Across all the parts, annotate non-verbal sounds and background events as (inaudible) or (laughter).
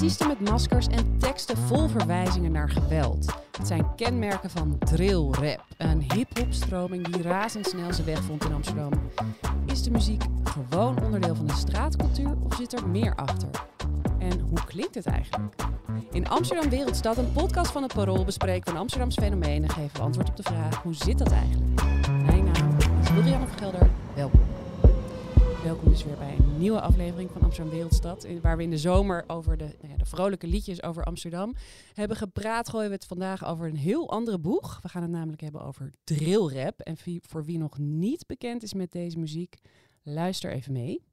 Artiesten met maskers en teksten vol verwijzingen naar geweld. Het zijn kenmerken van drill rap, een hip-hop stroming die razendsnel zijn weg vond in Amsterdam. Is de muziek gewoon onderdeel van de straatcultuur of zit er meer achter? En hoe klinkt het eigenlijk? In Amsterdam Wereldstad, een podcast van het Parool, bespreken we Amsterdams fenomeen en geven we antwoord op de vraag: hoe zit dat eigenlijk? Mijn naam is Liliane Gelder. Welkom. Welkom dus weer bij een nieuwe aflevering van Amsterdam Wereldstad. Waar we in de zomer over de, nou ja, de vrolijke liedjes over Amsterdam hebben gepraat. Gooien we het vandaag over een heel andere boeg. We gaan het namelijk hebben over drillrap. En voor wie nog niet bekend is met deze muziek, luister even mee.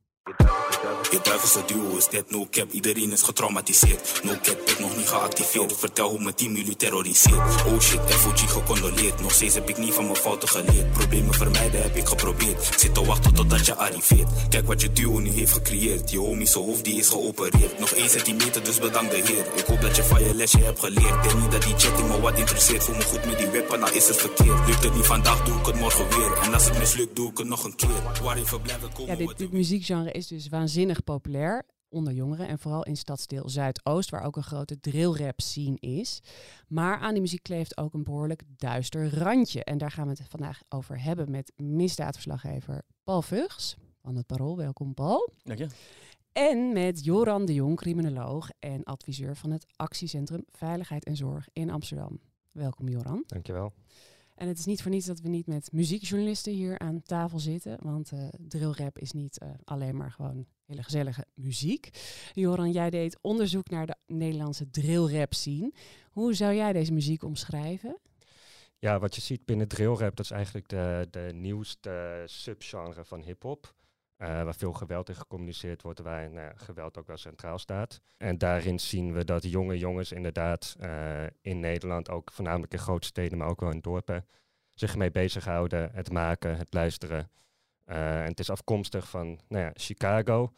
Je duivelse duo is dit, no cap, iedereen is getraumatiseerd. No cap, ik nog niet geactiveerd. Vertel hoe mijn team jullie terroriseert. Oh shit, FOG gecondoleerd. Nog steeds heb ik niet van mijn fouten geleerd. Problemen vermijden heb ik geprobeerd. Zit te wachten totdat je arriveert. Kijk wat je duo nu heeft gecreëerd. Je homie zijn hoofd die is geopereerd. Nog één centimeter, dus bedank de heer. Ik hoop dat je van je lesje hebt geleerd. Denk niet dat die chatting me wat interesseert. Voel me goed met die weapon, nou is het verkeerd. Lukt het niet vandaag, doe ik het morgen weer. En als het mislukt, doe ik het nog een keer. Waar even blijven komen. Ja, dit, dit muziekgenre is dus waanzinnig populair onder jongeren en vooral in stadsdeel Zuidoost, waar ook een grote drillrap scene is. Maar aan die muziek kleeft ook een behoorlijk duister randje. En daar gaan we het vandaag over hebben met misdaadverslaggever Paul Vugs van het Parool. Welkom Paul. Dank je. En met Joran de Jong, criminoloog en adviseur van het actiecentrum Veiligheid en Zorg in Amsterdam. Welkom Joran. Dankjewel. En het is niet voor niets dat we niet met muziekjournalisten hier aan tafel zitten. Want eh drillrap is niet eh, alleen maar gewoon hele gezellige muziek. Joran, jij deed onderzoek naar de Nederlandse drillrap scene. Hoe zou jij deze muziek omschrijven? Ja, wat je ziet binnen drillrap, dat is eigenlijk de, de nieuwste subgenre van hip-hop. Eh, waar veel geweld in gecommuniceerd wordt, waar nou geweld ook wel centraal staat. En daarin zien we dat jonge jongens inderdaad eh, in Nederland, ook voornamelijk in grote steden, maar ook wel in dorpen, zich mee bezighouden, het maken, het luisteren. Eh, en het is afkomstig van nou ja, Chicago,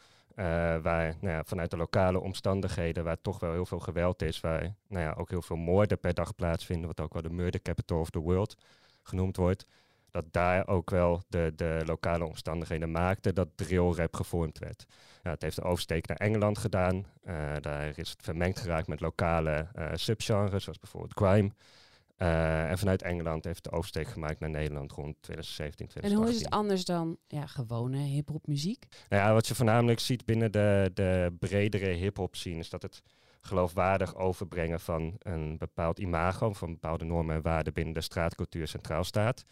waar nou ja, vanuit de lokale omstandigheden, waar toch wel heel veel geweld is, waar nou ja, ook heel veel moorden per dag plaatsvinden, wat ook wel de murder capital of the world genoemd wordt, dat daar ook wel de, de lokale omstandigheden maakten dat drillrap gevormd werd. Ja, het heeft een oversteek naar Engeland gedaan. Eh, daar is het vermengd geraakt met lokale eh, subgenres, zoals bijvoorbeeld crime. Eh, en vanuit Engeland heeft de oversteek gemaakt naar Nederland rond 2017, En 2018. hoe is het anders dan ja, gewone hip-hop muziek? Nou ja, wat je voornamelijk ziet binnen de, de bredere hip-hop scene is dat het geloofwaardig overbrengen van een bepaald imago, van bepaalde normen en waarden binnen de straatcultuur centraal staat.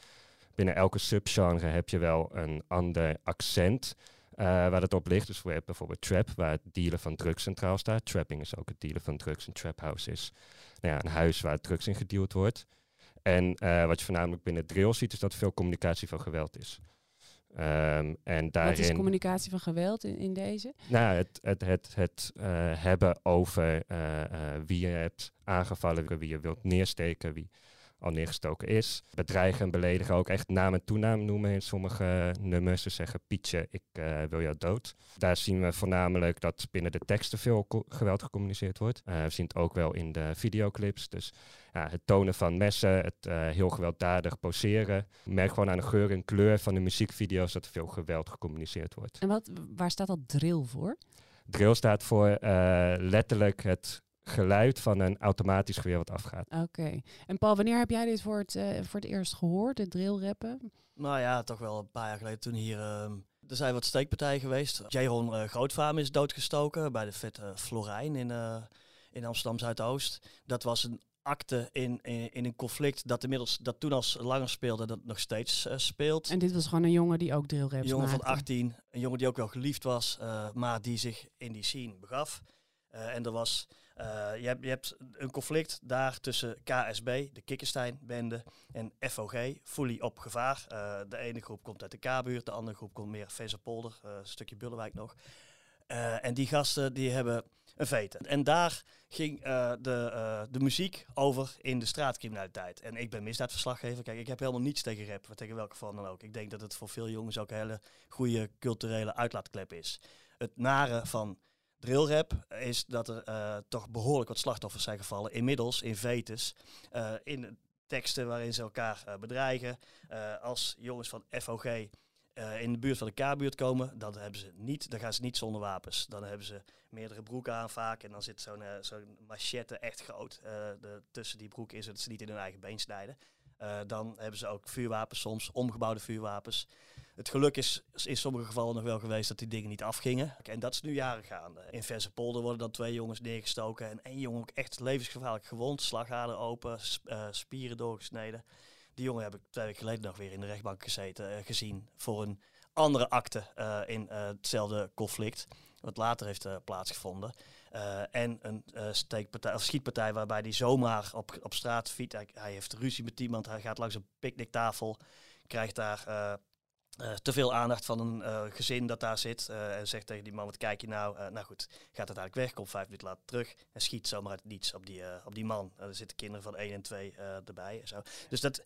Binnen elke subgenre heb je wel een ander accent eh, waar het op ligt. Dus we hebben bijvoorbeeld trap, waar het dealen van drugs centraal staat. Trapping is ook het dealen van drugs. Een trap house is nou ja, een huis waar drugs in gedeeld wordt. En eh, wat je voornamelijk binnen drill ziet, is dat veel communicatie van geweld is. Ehm, en daarin... Wat is communicatie van geweld in, in deze? Nou, het, het, het, het eh, hebben over wie je hebt aangevallen, wie je wilt neersteken, wie al neergestoken is. Bedreigen en beledigen ook echt naam en toenaam noemen in sommige nummers. Ze zeggen Pietje, ik eh, wil jou dood. Daar zien we voornamelijk dat binnen de teksten veel geweld gecommuniceerd wordt. Eh, we zien het ook wel in de videoclips. Dus ja, het tonen van messen, het eh, heel gewelddadig poseren. Je merkt gewoon aan de geur en kleur van de muziekvideo's dat er veel geweld gecommuniceerd wordt. En wat, waar staat dat drill voor? Drill staat voor letterlijk het geluid van een automatisch geweer wat afgaat. Oké. En Paul, wanneer heb jij dit voor het, eh, voor het eerst gehoord, het drillrappen? Nou ja, toch wel een paar jaar geleden toen hier... ehm, er zijn wat steekpartijen geweest. Jaron uh, Grootvaam is doodgestoken bij de vet eh, Florijn in, eh, in Amsterdam Zuidoost. Dat was een akte in, in, in een conflict dat inmiddels dat toen als langer speelde dat nog steeds eh, speelt. En dit was gewoon een jongen die ook drillraps Een jongen van maakte. 18, een jongen die ook wel geliefd was, eh, maar die zich in die scene begaf. Eh, en er was, eh, je, hebt, je hebt een conflict daar tussen KSB, de Kikkerstein-bende, en FOG, Fully op gevaar. Eh, de ene groep komt uit de K-buurt, de andere groep komt meer Vezenpolder, eh een stukje Bullenwijk nog. Eh, en die gasten die hebben een veten. En daar ging eh, de, eh, de muziek over in de straatcriminaliteit. En ik ben misdaadverslaggever. Kijk, ik heb helemaal niets tegen rap, tegen welke vorm dan ook. Ik denk dat het voor veel jongens ook een hele goede culturele uitlaatklep is. Het nare van drillrap is dat er uh, toch behoorlijk wat slachtoffers zijn gevallen. Inmiddels in vetes, uh, in teksten waarin ze elkaar uh, bedreigen. als jongens van FOG in de buurt van de K-buurt komen, dan, hebben ze niet, dan gaan ze niet zonder wapens. Dan hebben ze meerdere broeken aan vaak en dan zit zo'n zo'n machette echt groot tussen die broek is, zodat ze niet in hun eigen been snijden. Dan hebben ze ook vuurwapens soms, omgebouwde vuurwapens. Het geluk is in sommige gevallen nog wel geweest dat die dingen niet afgingen. En dat is nu jaren gaande. In Polder worden dan twee jongens neergestoken en één jongen ook echt levensgevaarlijk gewond. Slagader open, uh, spieren doorgesneden. Die jongen heb ik twee weken geleden nog weer in de rechtbank gezeten, uh, gezien voor een andere akte in hetzelfde conflict. Wat later heeft plaatsgevonden. En een steekpartij, of schietpartij waarbij hij zomaar op, op straat fiet. Hij, heeft ruzie met iemand, hij gaat langs een picknicktafel, krijgt daar uh, te veel aandacht van een gezin dat daar zit. En zegt tegen die man, wat kijk je nou? nou goed, gaat uiteindelijk weg, komt vijf minuten later terug. En schiet zomaar uit niets op die, op die man. er zitten kinderen van één en twee erbij. Zo. Dus dat,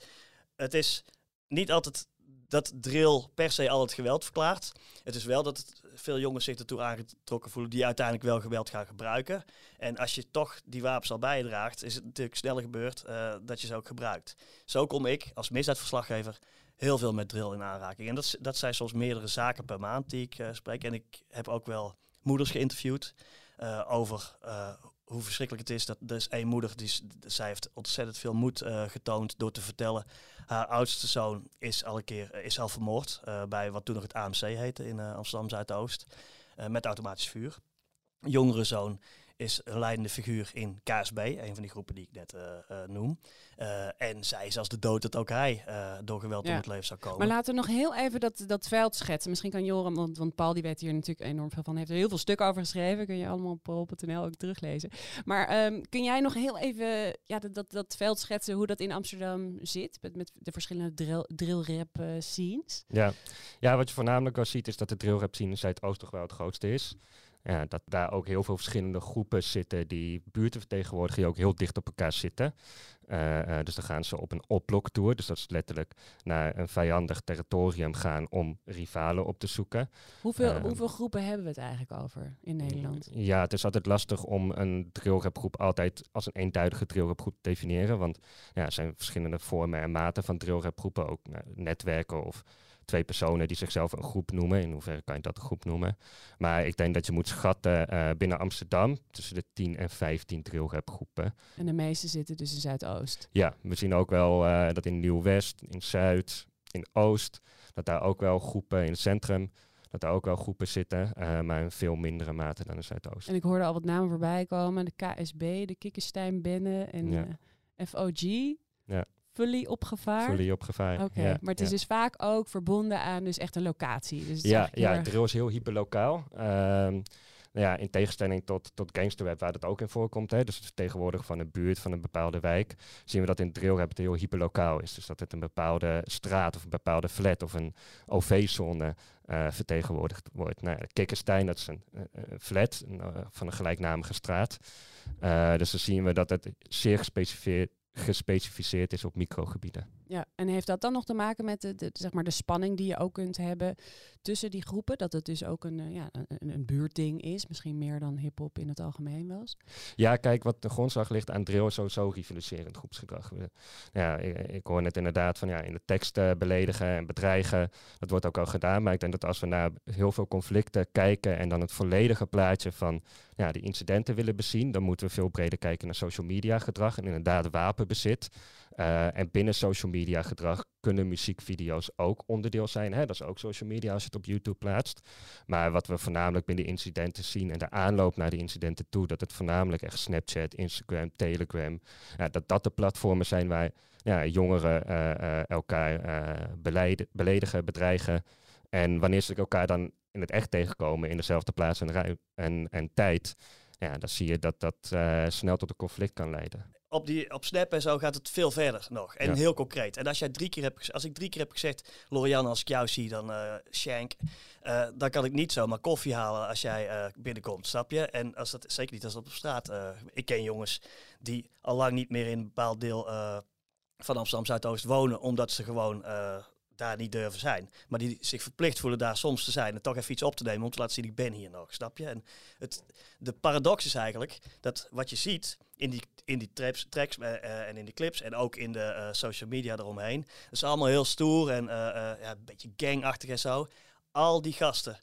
het is niet altijd dat drill per se al het geweld verklaart. Het is wel dat veel jongens zich ertoe aangetrokken voelen die uiteindelijk wel geweld gaan gebruiken. En als je toch die wapens al bijdraagt, is het natuurlijk sneller gebeurd dat je ze ook gebruikt. Zo kom ik als misdaadverslaggever heel veel met drill in aanraking. En dat, dat zijn soms meerdere zaken per maand die ik uh, spreek. En ik heb ook wel moeders geïnterviewd uh, over hoe verschrikkelijk het is. Dat is één moeder, die, zij heeft ontzettend veel moed getoond door te vertellen. Haar oudste zoon is al een keer is al vermoord bij wat toen nog het AMC heette in Amsterdam Zuidoost. met automatisch vuur. Jongere zoon is een leidende figuur in KSB, een van die groepen die ik net uh, uh, noem. Uh, en zij is als de dood dat ook hij door geweld ja. om het leven zou komen. Maar laten we nog heel even dat, dat veld schetsen. Misschien kan Joram, want, want Paul die weet hier natuurlijk enorm veel van, heeft er heel veel stukken over geschreven. Kun je allemaal op pol.nl ook teruglezen. Maar um, kun jij nog heel even ja, dat, dat, dat veld schetsen, hoe dat in Amsterdam zit, met, met de verschillende drill, drillrap scenes? Ja. ja, wat je voornamelijk al ziet is dat de drillrap scene in Zuidoost toch wel het grootste is ja, dat daar ook heel veel verschillende groepen zitten die buurten vertegenwoordigen, die ook heel dicht op elkaar zitten. Uh, uh, dus dan gaan ze op een oploktour, dus dat is letterlijk naar een vijandig territorium gaan om rivalen op te zoeken. Hoeveel, uh, hoeveel groepen hebben we het eigenlijk over in Nederland? Ja, het is altijd lastig om een drillrapgroep altijd als een eenduidige drillrapgroep te definiëren, want ja, er zijn verschillende vormen en maten van drillrapgroepen, ook nou, netwerken of twee personen die zichzelf een groep noemen. In hoeverre kan je dat een groep noemen? Maar ik denk dat je moet schatten uh, binnen Amsterdam tussen de 10 en 15 groepen. En de meeste zitten dus in Zuidoost? Ja, we zien ook wel uh, dat in Nieuw-West, in Zuid, in Oost, dat daar ook wel groepen in het centrum dat daar ook wel groepen zitten, uh, maar in veel mindere mate dan in Zuidoost. En ik hoorde al wat namen voorbij komen. De KSB, de Kikkenstein Benne en ja. FOG. Ja. Fully op gevaar? Fully op gevaar, Oké, ja, maar het is dus vaak ook verbonden aan dus echt een locatie. Dus ja, ja erg... drill is heel hyperlokaal. Um, nou ja, in tegenstelling tot, tot gangsterweb, waar dat ook in voorkomt. Hè, dus tegenwoordig van een buurt, van een bepaalde wijk, zien we dat in drillrap het heel hyperlokaal is. Dus dat het een bepaalde straat of een bepaalde flat of een OV-zone uh, vertegenwoordigd wordt. Nou, Kikkerstein, dat is een, een flat een, uh, van een gelijknamige straat. Dus dan zien we dat het zeer gespecificeerd gespecificeerd is op microgebieden. Ja, en heeft dat dan nog te maken met de, zeg maar de spanning die je ook kunt hebben tussen die groepen? Dat het dus ook een, uh, ja, een, een buurtding is, misschien meer dan hip-hop in het algemeen was? Ja, kijk, wat de grondslag ligt aan drill sowieso rivaliserend groepsgedrag. Ja, ik, hoor net inderdaad van ja, in de tekst uh, beledigen en bedreigen. Dat wordt ook al gedaan, maar ik denk dat als we naar heel veel conflicten kijken en dan het volledige plaatje van ja, die incidenten willen bezien, dan moeten we veel breder kijken naar social media gedrag en inderdaad wapenbezit. Uh, en binnen social media gedrag kunnen muziekvideo's ook onderdeel zijn. Hè? Dat is ook social media als je het op YouTube plaatst. Maar wat we voornamelijk binnen incidenten zien en de aanloop naar de incidenten toe, dat het voornamelijk echt Snapchat, Instagram, Telegram, ja, dat dat de platformen zijn waar ja, jongeren uh, uh, elkaar beledigen, bedreigen. En wanneer ze elkaar dan in het echt tegenkomen in dezelfde plaats en, en, en tijd, ja, dan zie je dat dat snel tot een conflict kan leiden op, die, op Snap en zo gaat het veel verder nog. En Ja. heel concreet. En als, jij drie keer hebt, als ik drie keer heb gezegd, Lorian, als ik jou zie, dan eh Shank. eh, dan kan ik niet zomaar koffie halen als jij eh, binnenkomt, snap je? En als dat, zeker niet als dat op straat. ik ken jongens die al lang niet meer in een bepaald deel van Amsterdam Zuidoost wonen, omdat ze gewoon daar niet durven zijn. Maar die zich verplicht voelen daar soms te zijn en toch even iets op te nemen om te laten zien, ik ben hier nog, snap je? En het, de paradox is eigenlijk dat wat je ziet in die, in die traps, tracks eh, eh, en in die clips en ook in de eh, social media eromheen, is allemaal heel stoer en ja, een beetje gangachtig en zo. Al die gasten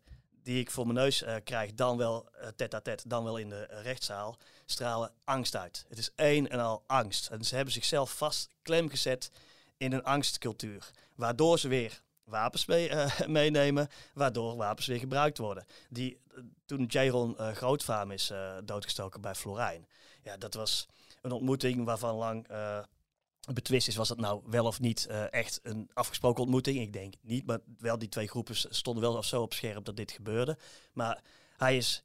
die ik voor mijn neus eh, krijg, dan wel eh tête-à-tête, dan wel in de rechtszaal, stralen angst uit. Het is één en al angst. En ze hebben zichzelf vast klem gezet in een angstcultuur, waardoor ze weer wapens mee, eh, (laughs) meenemen, waardoor wapens weer gebruikt worden. Die, eh, toen Jaron eh Grootvaam is doodgestoken bij Florijn, ja, dat was een ontmoeting waarvan lang betwist is, was dat nou wel of niet echt een afgesproken ontmoeting? Ik denk niet, maar wel die twee groepen stonden wel of zo op scherp dat dit gebeurde. Maar hij is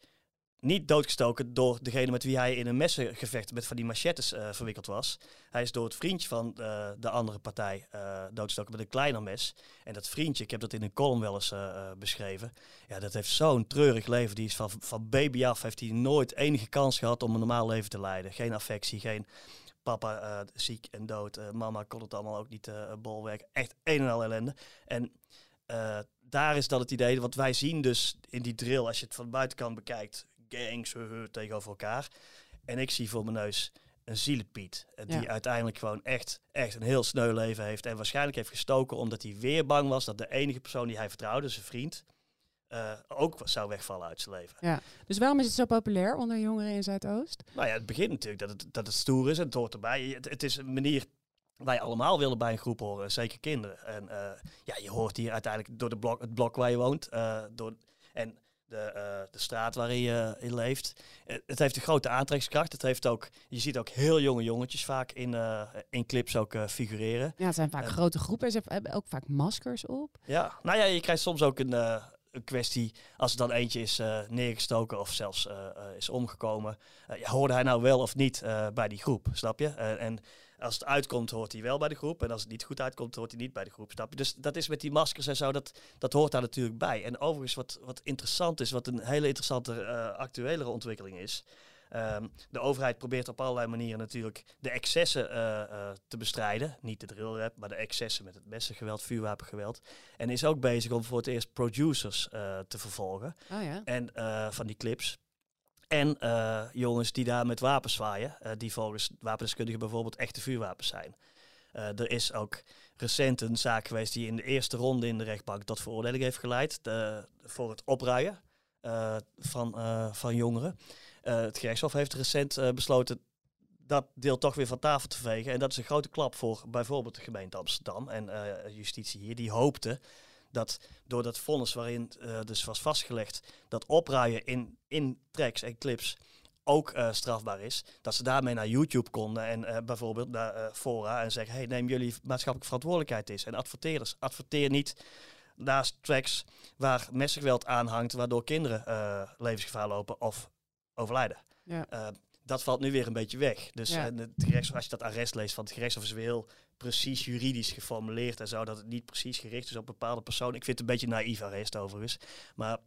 niet doodgestoken door degene met wie hij in een messengevecht met van die machettes eh, verwikkeld was. Hij is door het vriendje van eh, de andere partij eh, doodgestoken met een kleiner mes. En dat vriendje, ik heb dat in een column wel eens beschreven. Ja, dat heeft zo'n treurig leven. Die is van, van baby af, heeft hij nooit enige kans gehad om een normaal leven te leiden. Geen affectie, geen papa ziek en dood. mama kon het allemaal ook niet bolwerken. Echt een en al ellende. En daar is dat het idee, want wij zien dus in die drill, als je het van de buitenkant bekijkt, gangs tegenover elkaar. En ik zie voor mijn neus een zielepiet. eh, Die Ja. uiteindelijk gewoon echt, echt een heel sneu leven heeft. En waarschijnlijk heeft gestoken omdat hij weer bang was dat de enige persoon die hij vertrouwde, zijn vriend, eh, ook zou wegvallen uit zijn leven. Dus waarom is het zo populair onder jongeren in Zuidoost? Nou ja, het begint natuurlijk dat het, dat het stoer is en het hoort erbij. Het, het is een manier wij allemaal willen bij een groep horen, zeker kinderen. En eh, ja, je hoort hier uiteindelijk door de blok, het blok waar je woont door, en de, eh, de straat waarin je in leeft. Eh, het heeft een grote aantrekkingskracht. Het heeft ook, je ziet ook heel jonge jongetjes vaak in, eh, in clips ook figureren. Ja, het zijn vaak grote groepen. Ze hebben ook vaak maskers op. Ja, nou ja, je krijgt soms ook een, een kwestie als er dan eentje is neergestoken of zelfs is omgekomen. Hoorde hij nou wel of niet bij die groep, snap je? En als het uitkomt, hoort hij wel bij de groep. En als het niet goed uitkomt, hoort hij niet bij de groep, snap je? Dus dat is met die maskers en zo, dat, dat hoort daar natuurlijk bij. En overigens, wat, wat interessant is, wat een hele interessante uh, actuelere ontwikkeling is... Um, de overheid probeert op allerlei manieren natuurlijk de excessen uh, uh, te bestrijden. Niet de drillrap, maar de excessen met het messengeweld, vuurwapengeweld. En is ook bezig om voor het eerst producers uh, te vervolgen. Oh ja. En van die clips. En jongens die daar met wapens zwaaien, die volgens wapendeskundigen bijvoorbeeld echte vuurwapens zijn. Uh, er is ook recent een zaak geweest die in de eerste ronde in de rechtbank tot veroordeling heeft geleid. Voor het opruien van, van jongeren. Het gerechtshof heeft recent besloten dat deel toch weer van tafel te vegen. En dat is een grote klap voor bijvoorbeeld de gemeente Amsterdam en justitie hier. Die hoopte dat door dat vonnis waarin dus was vastgelegd dat opruien in, in tracks en clips ook uh, strafbaar is, dat ze daarmee naar YouTube konden en uh, bijvoorbeeld naar fora en zeggen, hey, neem jullie maatschappelijke verantwoordelijkheid is. En adverteerders, adverteer niet naast tracks waar messengeweld aanhangt, waardoor kinderen levensgevaar lopen of overlijden. Ja. Dat valt nu weer een beetje weg. Dus Ja. het gerechtshof, als je dat arrest leest van het gerechtshof, is weer heel precies juridisch geformuleerd en zo, dat het niet precies gericht is op bepaalde personen. Ik vind het een beetje naïef arrest overigens. Maar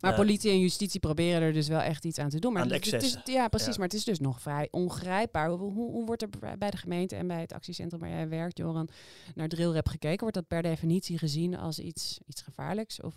Maar Eh, politie en justitie proberen er dus wel echt iets aan te doen. Maar Aan de het, het is, ja, precies. Ja. Maar het is dus nog vrij ongrijpbaar. Hoe, hoe, hoe wordt er bij de gemeente en bij het actiecentrum waar jij werkt, Joran, naar drillrap gekeken? Wordt dat per definitie gezien als iets, iets gevaarlijks? Of,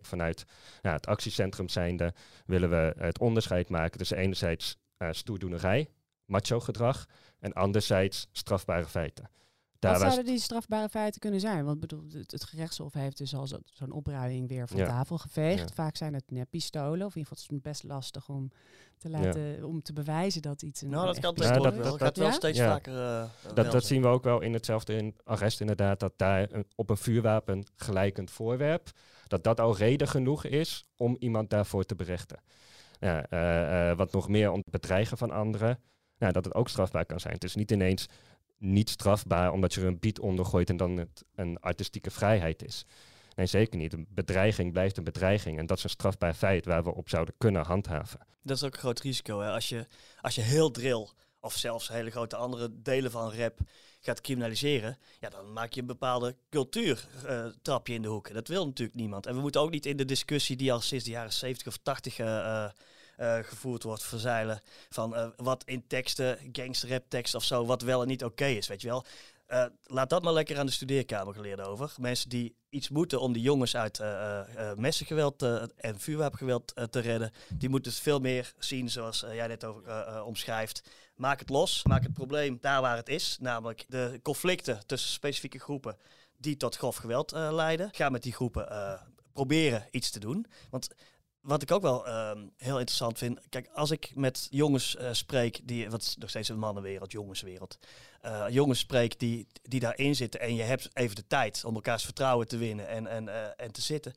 Vanuit ja, het actiecentrum zijnde willen we het onderscheid maken tussen enerzijds eh stoerdoenerij, macho gedrag en anderzijds strafbare feiten. Wat zouden die strafbare feiten kunnen zijn? Want bedoel, het, het gerechtshof heeft dus al zo- zo'n opruiming weer van Ja. tafel geveegd. Ja. Vaak zijn het neppistolen. Of in ieder geval is het best lastig om te, laten, om te bewijzen dat iets een nou, dat kan pistool tegenwoordig dat- wel. dat- gaat wel steeds Ja. vaker. eh, wel Dat, dat zo. zien we ook wel in hetzelfde in arrest inderdaad, dat daar een- op een vuurwapen gelijkend voorwerp, dat dat al reden genoeg is om iemand daarvoor te berechten. Ja, eh, eh, wat nog meer om het bedreigen van anderen, ja, dat het ook strafbaar kan zijn. Het is niet ineens niet strafbaar omdat je er een bied onder gooit en dan het een artistieke vrijheid is. Nee, zeker niet. Een bedreiging blijft een bedreiging en dat is een strafbaar feit waar we op zouden kunnen handhaven. Dat is ook een groot risico. Hè? Als, je, als je heel drill of zelfs hele grote andere delen van rap gaat criminaliseren, ja, dan maak je een bepaalde cultuurtrapje in de hoek. Dat wil natuurlijk niemand. En we moeten ook niet in de discussie die al sinds de jaren 70 of 80 uh, uh, gevoerd wordt, verzeilen. Van uh, wat in teksten, gangsterrap tekst of zo, wat wel en niet oké is, weet je wel. Uh, laat dat maar lekker aan de studeerkamer geleerd over. Mensen die iets moeten om die jongens uit messengeweld en vuurwapengeweld te redden, die moeten het veel meer zien zoals jij net over omschrijft. Maak het los, maak het probleem daar waar het is, namelijk de conflicten tussen specifieke groepen die tot grof geweld leiden. Ga met die groepen proberen iets te doen. Want wat ik ook wel ehm, heel interessant vind. Kijk, als ik met jongens uh, spreek, die, wat is nog steeds een mannenwereld, jongenswereld. Uh, jongens spreek die, die daarin zitten en je hebt even de tijd om elkaars vertrouwen te winnen en, en, uh, en te zitten.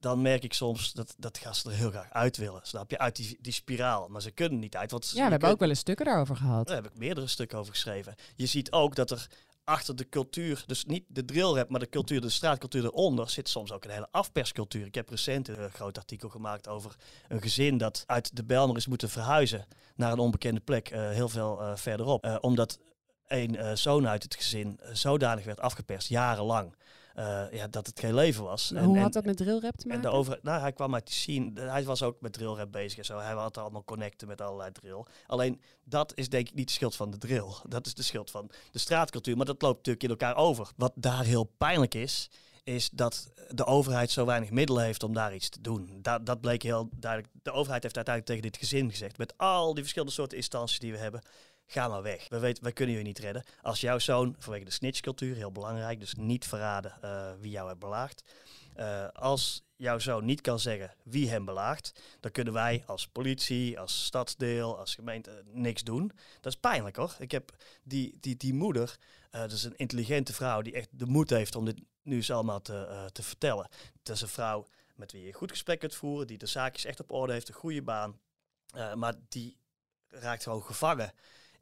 Dan merk ik soms dat, dat gasten er heel graag uit willen. Snap je? Uit die, die spiraal. Maar ze kunnen niet uit. Want ja, we hebben ook wel eens stukken daarover gehad. Daar heb ik meerdere stukken over geschreven. Je ziet ook dat er achter de cultuur, dus niet de drillrap, maar de cultuur, de straatcultuur eronder, zit soms ook een hele afperscultuur. Ik heb recent een groot artikel gemaakt over een gezin dat uit de Belmer is moeten verhuizen naar een onbekende plek, uh, heel veel uh, verderop. Omdat een zoon uit het gezin zodanig werd afgeperst, jarenlang. Uh, ja, dat het geen leven was. En, Hoe had dat met drillrap te maken? En de over, nou, hij kwam uit die scene. Hij was ook met drillrap bezig en zo. Hij had allemaal connecten met allerlei drill. Alleen dat is denk ik niet de schuld van de drill. (laughs) Dat is de schuld van de straatcultuur. Maar dat loopt natuurlijk in elkaar over. Wat daar heel pijnlijk is, is dat de overheid zo weinig middelen heeft om daar iets te doen. Dat, dat bleek heel duidelijk. De overheid heeft uiteindelijk tegen dit gezin gezegd. Met al die verschillende soorten instanties die we hebben ga maar weg. We weten, wij kunnen je niet redden. Als jouw zoon, vanwege de snitchcultuur, heel belangrijk, dus niet verraden uh, wie jou heeft belaagd. Uh, als jouw zoon niet kan zeggen wie hem belaagt, dan kunnen wij als politie, als stadsdeel, als gemeente niks doen. Dat is pijnlijk hoor. Ik heb die, die, die moeder, uh, dat is een intelligente vrouw die echt de moed heeft om dit nu eens allemaal te, te vertellen. Dat is een vrouw met wie je goed gesprek kunt voeren, die de zaakjes echt op orde heeft, een goede baan. maar die raakt gewoon gevangen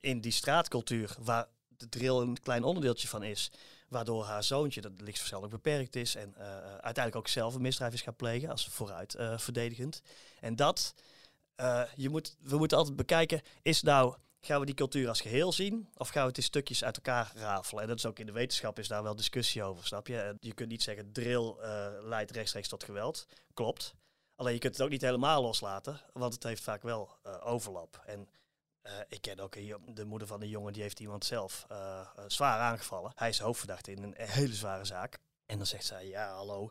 in die straatcultuur, waar de drill een klein onderdeeltje van is, waardoor haar zoontje, dat lichtverstandelijk beperkt is en uh, uiteindelijk ook zelf een misdrijf is gaan plegen als vooruit uh, verdedigend. En dat, je moet, we moeten altijd bekijken, is nou, gaan we die cultuur als geheel zien of gaan we het in stukjes uit elkaar rafelen? En dat is ook in de wetenschap is daar wel discussie over, snap je? Je kunt niet zeggen drill leidt rechtstreeks tot geweld, klopt. Alleen je kunt het ook niet helemaal loslaten, want het heeft vaak wel overlap. En uh, ik ken ook de moeder van de jongen, die heeft iemand zelf uh, zwaar aangevallen. Hij is hoofdverdachte in een hele zware zaak. En dan zegt zij, ja hallo,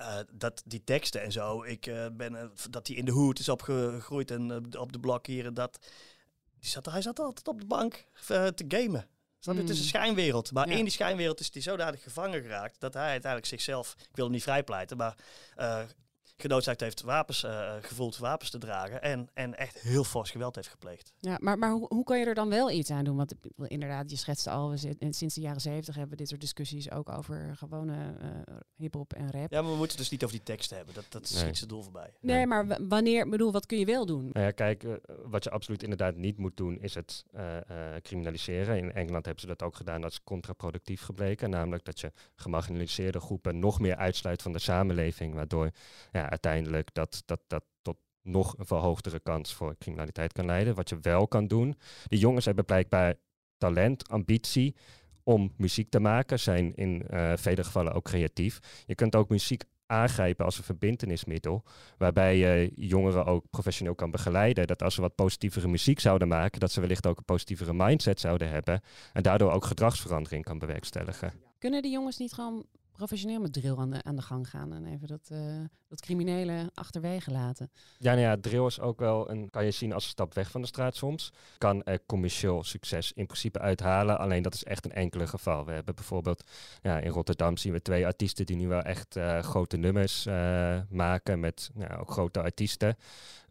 uh, dat die teksten en zo, ik ben, dat hij in de hoed is opgegroeid en op de blok hier en dat. Die zat, hij zat altijd op de bank te gamen. Je? Het is een hmm. schijnwereld. Maar ja. in die schijnwereld is hij zodanig gevangen geraakt dat hij uiteindelijk zichzelf, ik wil hem niet vrijpleiten, maar genoodzaakt heeft wapens uh, gevoeld wapens te dragen en, en echt heel fors geweld heeft gepleegd. Ja, maar, maar hoe, hoe kan je er dan wel iets aan doen? Want inderdaad, je schetste al, we zit, sinds de jaren zeventig hebben we dit soort discussies ook over gewone uh, hip-hop en rap. Ja, maar we moeten dus niet over die teksten hebben. Dat, dat schiet nee. doel voorbij. Nee, nee. maar wanneer, bedoel, wat kun je wel doen? Nou ja, kijk, uh, wat je absoluut inderdaad niet moet doen, is het criminaliseren. In Engeland hebben ze dat ook gedaan, dat is contraproductief gebleken. Namelijk dat je gemarginaliseerde groepen nog meer uitsluit van de samenleving, waardoor ja, uiteindelijk dat, dat, dat tot nog een verhoogdere kans voor criminaliteit kan leiden. Wat je wel kan doen, die jongens hebben blijkbaar talent, ambitie om muziek te maken, zijn in uh, vele gevallen ook creatief. Je kunt ook muziek aangrijpen als een verbindenismiddel, waarbij je jongeren ook professioneel kan begeleiden. Dat als ze wat positievere muziek zouden maken, dat ze wellicht ook een positievere mindset zouden hebben en daardoor ook gedragsverandering kan bewerkstelligen. Kunnen die jongens niet gewoon professioneel met drill aan de, gang gaan en even dat, uh, dat criminele achterwege laten. Ja, nou ja, drill is ook wel een, kan je zien als een stap weg van de straat soms. Kan er commercieel succes in principe uithalen, alleen dat is echt een enkele geval. We hebben bijvoorbeeld ja, in Rotterdam zien we twee artiesten die nu wel echt uh, grote nummers uh, maken met ja, ook grote artiesten.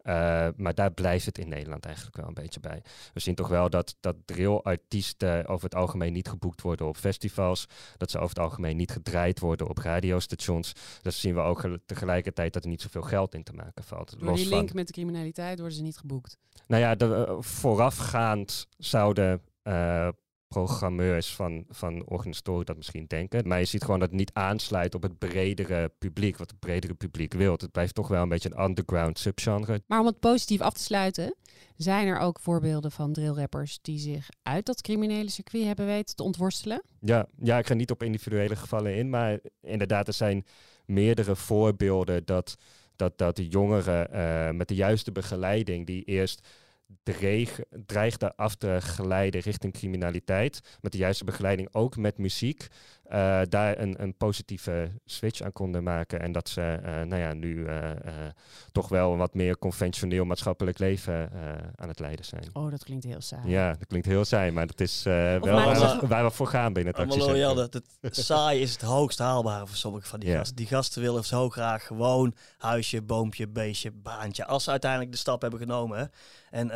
Uh, maar daar blijft het in Nederland eigenlijk wel een beetje bij. We zien toch wel dat, dat drill-artiesten over het algemeen niet geboekt worden op festivals. Dat ze over het algemeen niet gedraaid worden op radiostations. Dus zien we ook tegelijkertijd dat er niet zoveel geld in te maken valt. Door die link met de criminaliteit worden ze niet geboekt? Nou ja, de, uh, voorafgaand zouden uh, programmeurs van, van organisatoren dat misschien denken. Maar je ziet gewoon dat het niet aansluit op het bredere publiek, wat het bredere publiek wil. Het blijft toch wel een beetje een underground subgenre. Maar om het positief af te sluiten, zijn er ook voorbeelden van drillrappers die zich uit dat criminele circuit hebben weten te ontworstelen? Ja, ja, ik ga niet op individuele gevallen in, maar inderdaad, er zijn meerdere voorbeelden dat, dat, dat de jongeren uh, met de juiste begeleiding, die eerst dreig, dreigde af te glijden richting criminaliteit, met de juiste begeleiding ook met muziek, uh, daar een, een positieve switch aan konden maken. En dat ze uh, nou ja, nu uh, toch wel een wat meer conventioneel maatschappelijk leven aan het leiden zijn. Oh, dat klinkt heel saai. Ja, dat klinkt heel saai, maar dat is wel waar we, waar we, voor gaan binnen het actiecentrum. dat het (laughs) saai is het hoogst haalbare voor sommige van die yeah. gasten. Die gasten willen zo graag gewoon huisje, boompje, beestje, baantje. Als ze uiteindelijk de stap hebben genomen. En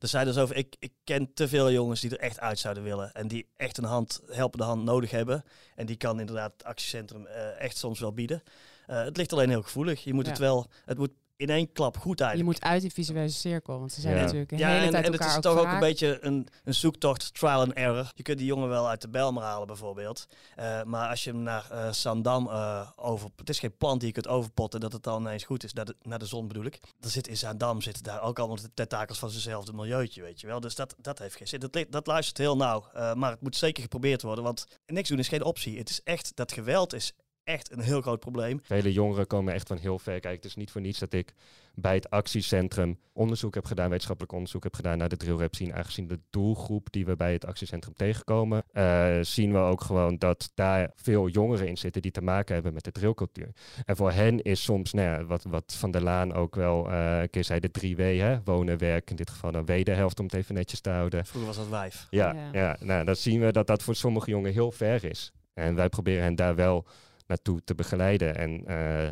er zijn dus over, ik, ik ken te veel jongens die er echt uit zouden willen. En die echt een hand, helpende hand nodig hebben. En die kan inderdaad het actiecentrum uh, echt soms wel bieden. Uh, het ligt alleen heel gevoelig. Je moet ja. het wel, het moet in één klap goed eigenlijk. Je moet uit die visuele cirkel, want ze zijn ja. natuurlijk een ja, hele en, tijd en elkaar het is toch ook een beetje een, een zoektocht, trial and error. Je kunt die jongen wel uit de Belmer halen bijvoorbeeld. Uh, maar als je hem naar uh, Zandam uh, over... Het is geen plant die je kunt overpotten dat het dan ineens goed is. Naar de, naar de zon bedoel ik. Er zit in Zandam zitten daar ook allemaal de tentakels van zijnzelfde milieuutje, weet je wel. Dus dat, dat heeft geen zin. Dat, dat luistert heel nauw. maar het moet zeker geprobeerd worden, want niks doen is geen optie. Het is echt, dat geweld is echt een heel groot probleem. Vele jongeren komen echt van heel ver. Kijk, het is niet voor niets dat ik bij het actiecentrum onderzoek heb gedaan, wetenschappelijk onderzoek heb gedaan naar de drillrap zien. Aangezien de doelgroep die we bij het actiecentrum tegenkomen, uh, zien we ook gewoon dat daar veel jongeren in zitten die te maken hebben met de drillcultuur. En voor hen is soms, nou ja, wat, wat Van der Laan ook wel uh, een keer zei, de drie W, hè? wonen, werk, in dit geval dan wederhelft om het even netjes te houden. Vroeger was dat wijf. Ja, ja. ja nou, dan zien we dat dat voor sommige jongeren heel ver is. En wij proberen hen daar wel naartoe te begeleiden. En uh,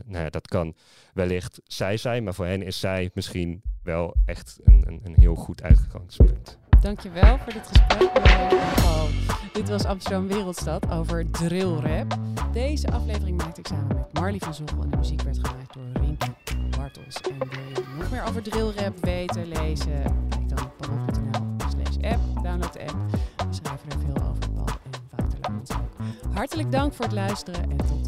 nou ja, dat kan wellicht zij zijn, maar voor hen is zij misschien wel echt een, een, een heel goed uitgangspunt. Dankjewel voor dit gesprek. dit was Amsterdam Wereldstad over drillrap. Deze aflevering maakte ik samen met Marley van Zochel en de muziek werd gemaakt door Rinke Bartels. En wil je nog meer over drillrap weten, lezen? Kijk dan parool.nl slash app. Download de app. We schrijven er veel over Paul en Wouter ook. Hartelijk dank voor het luisteren en tot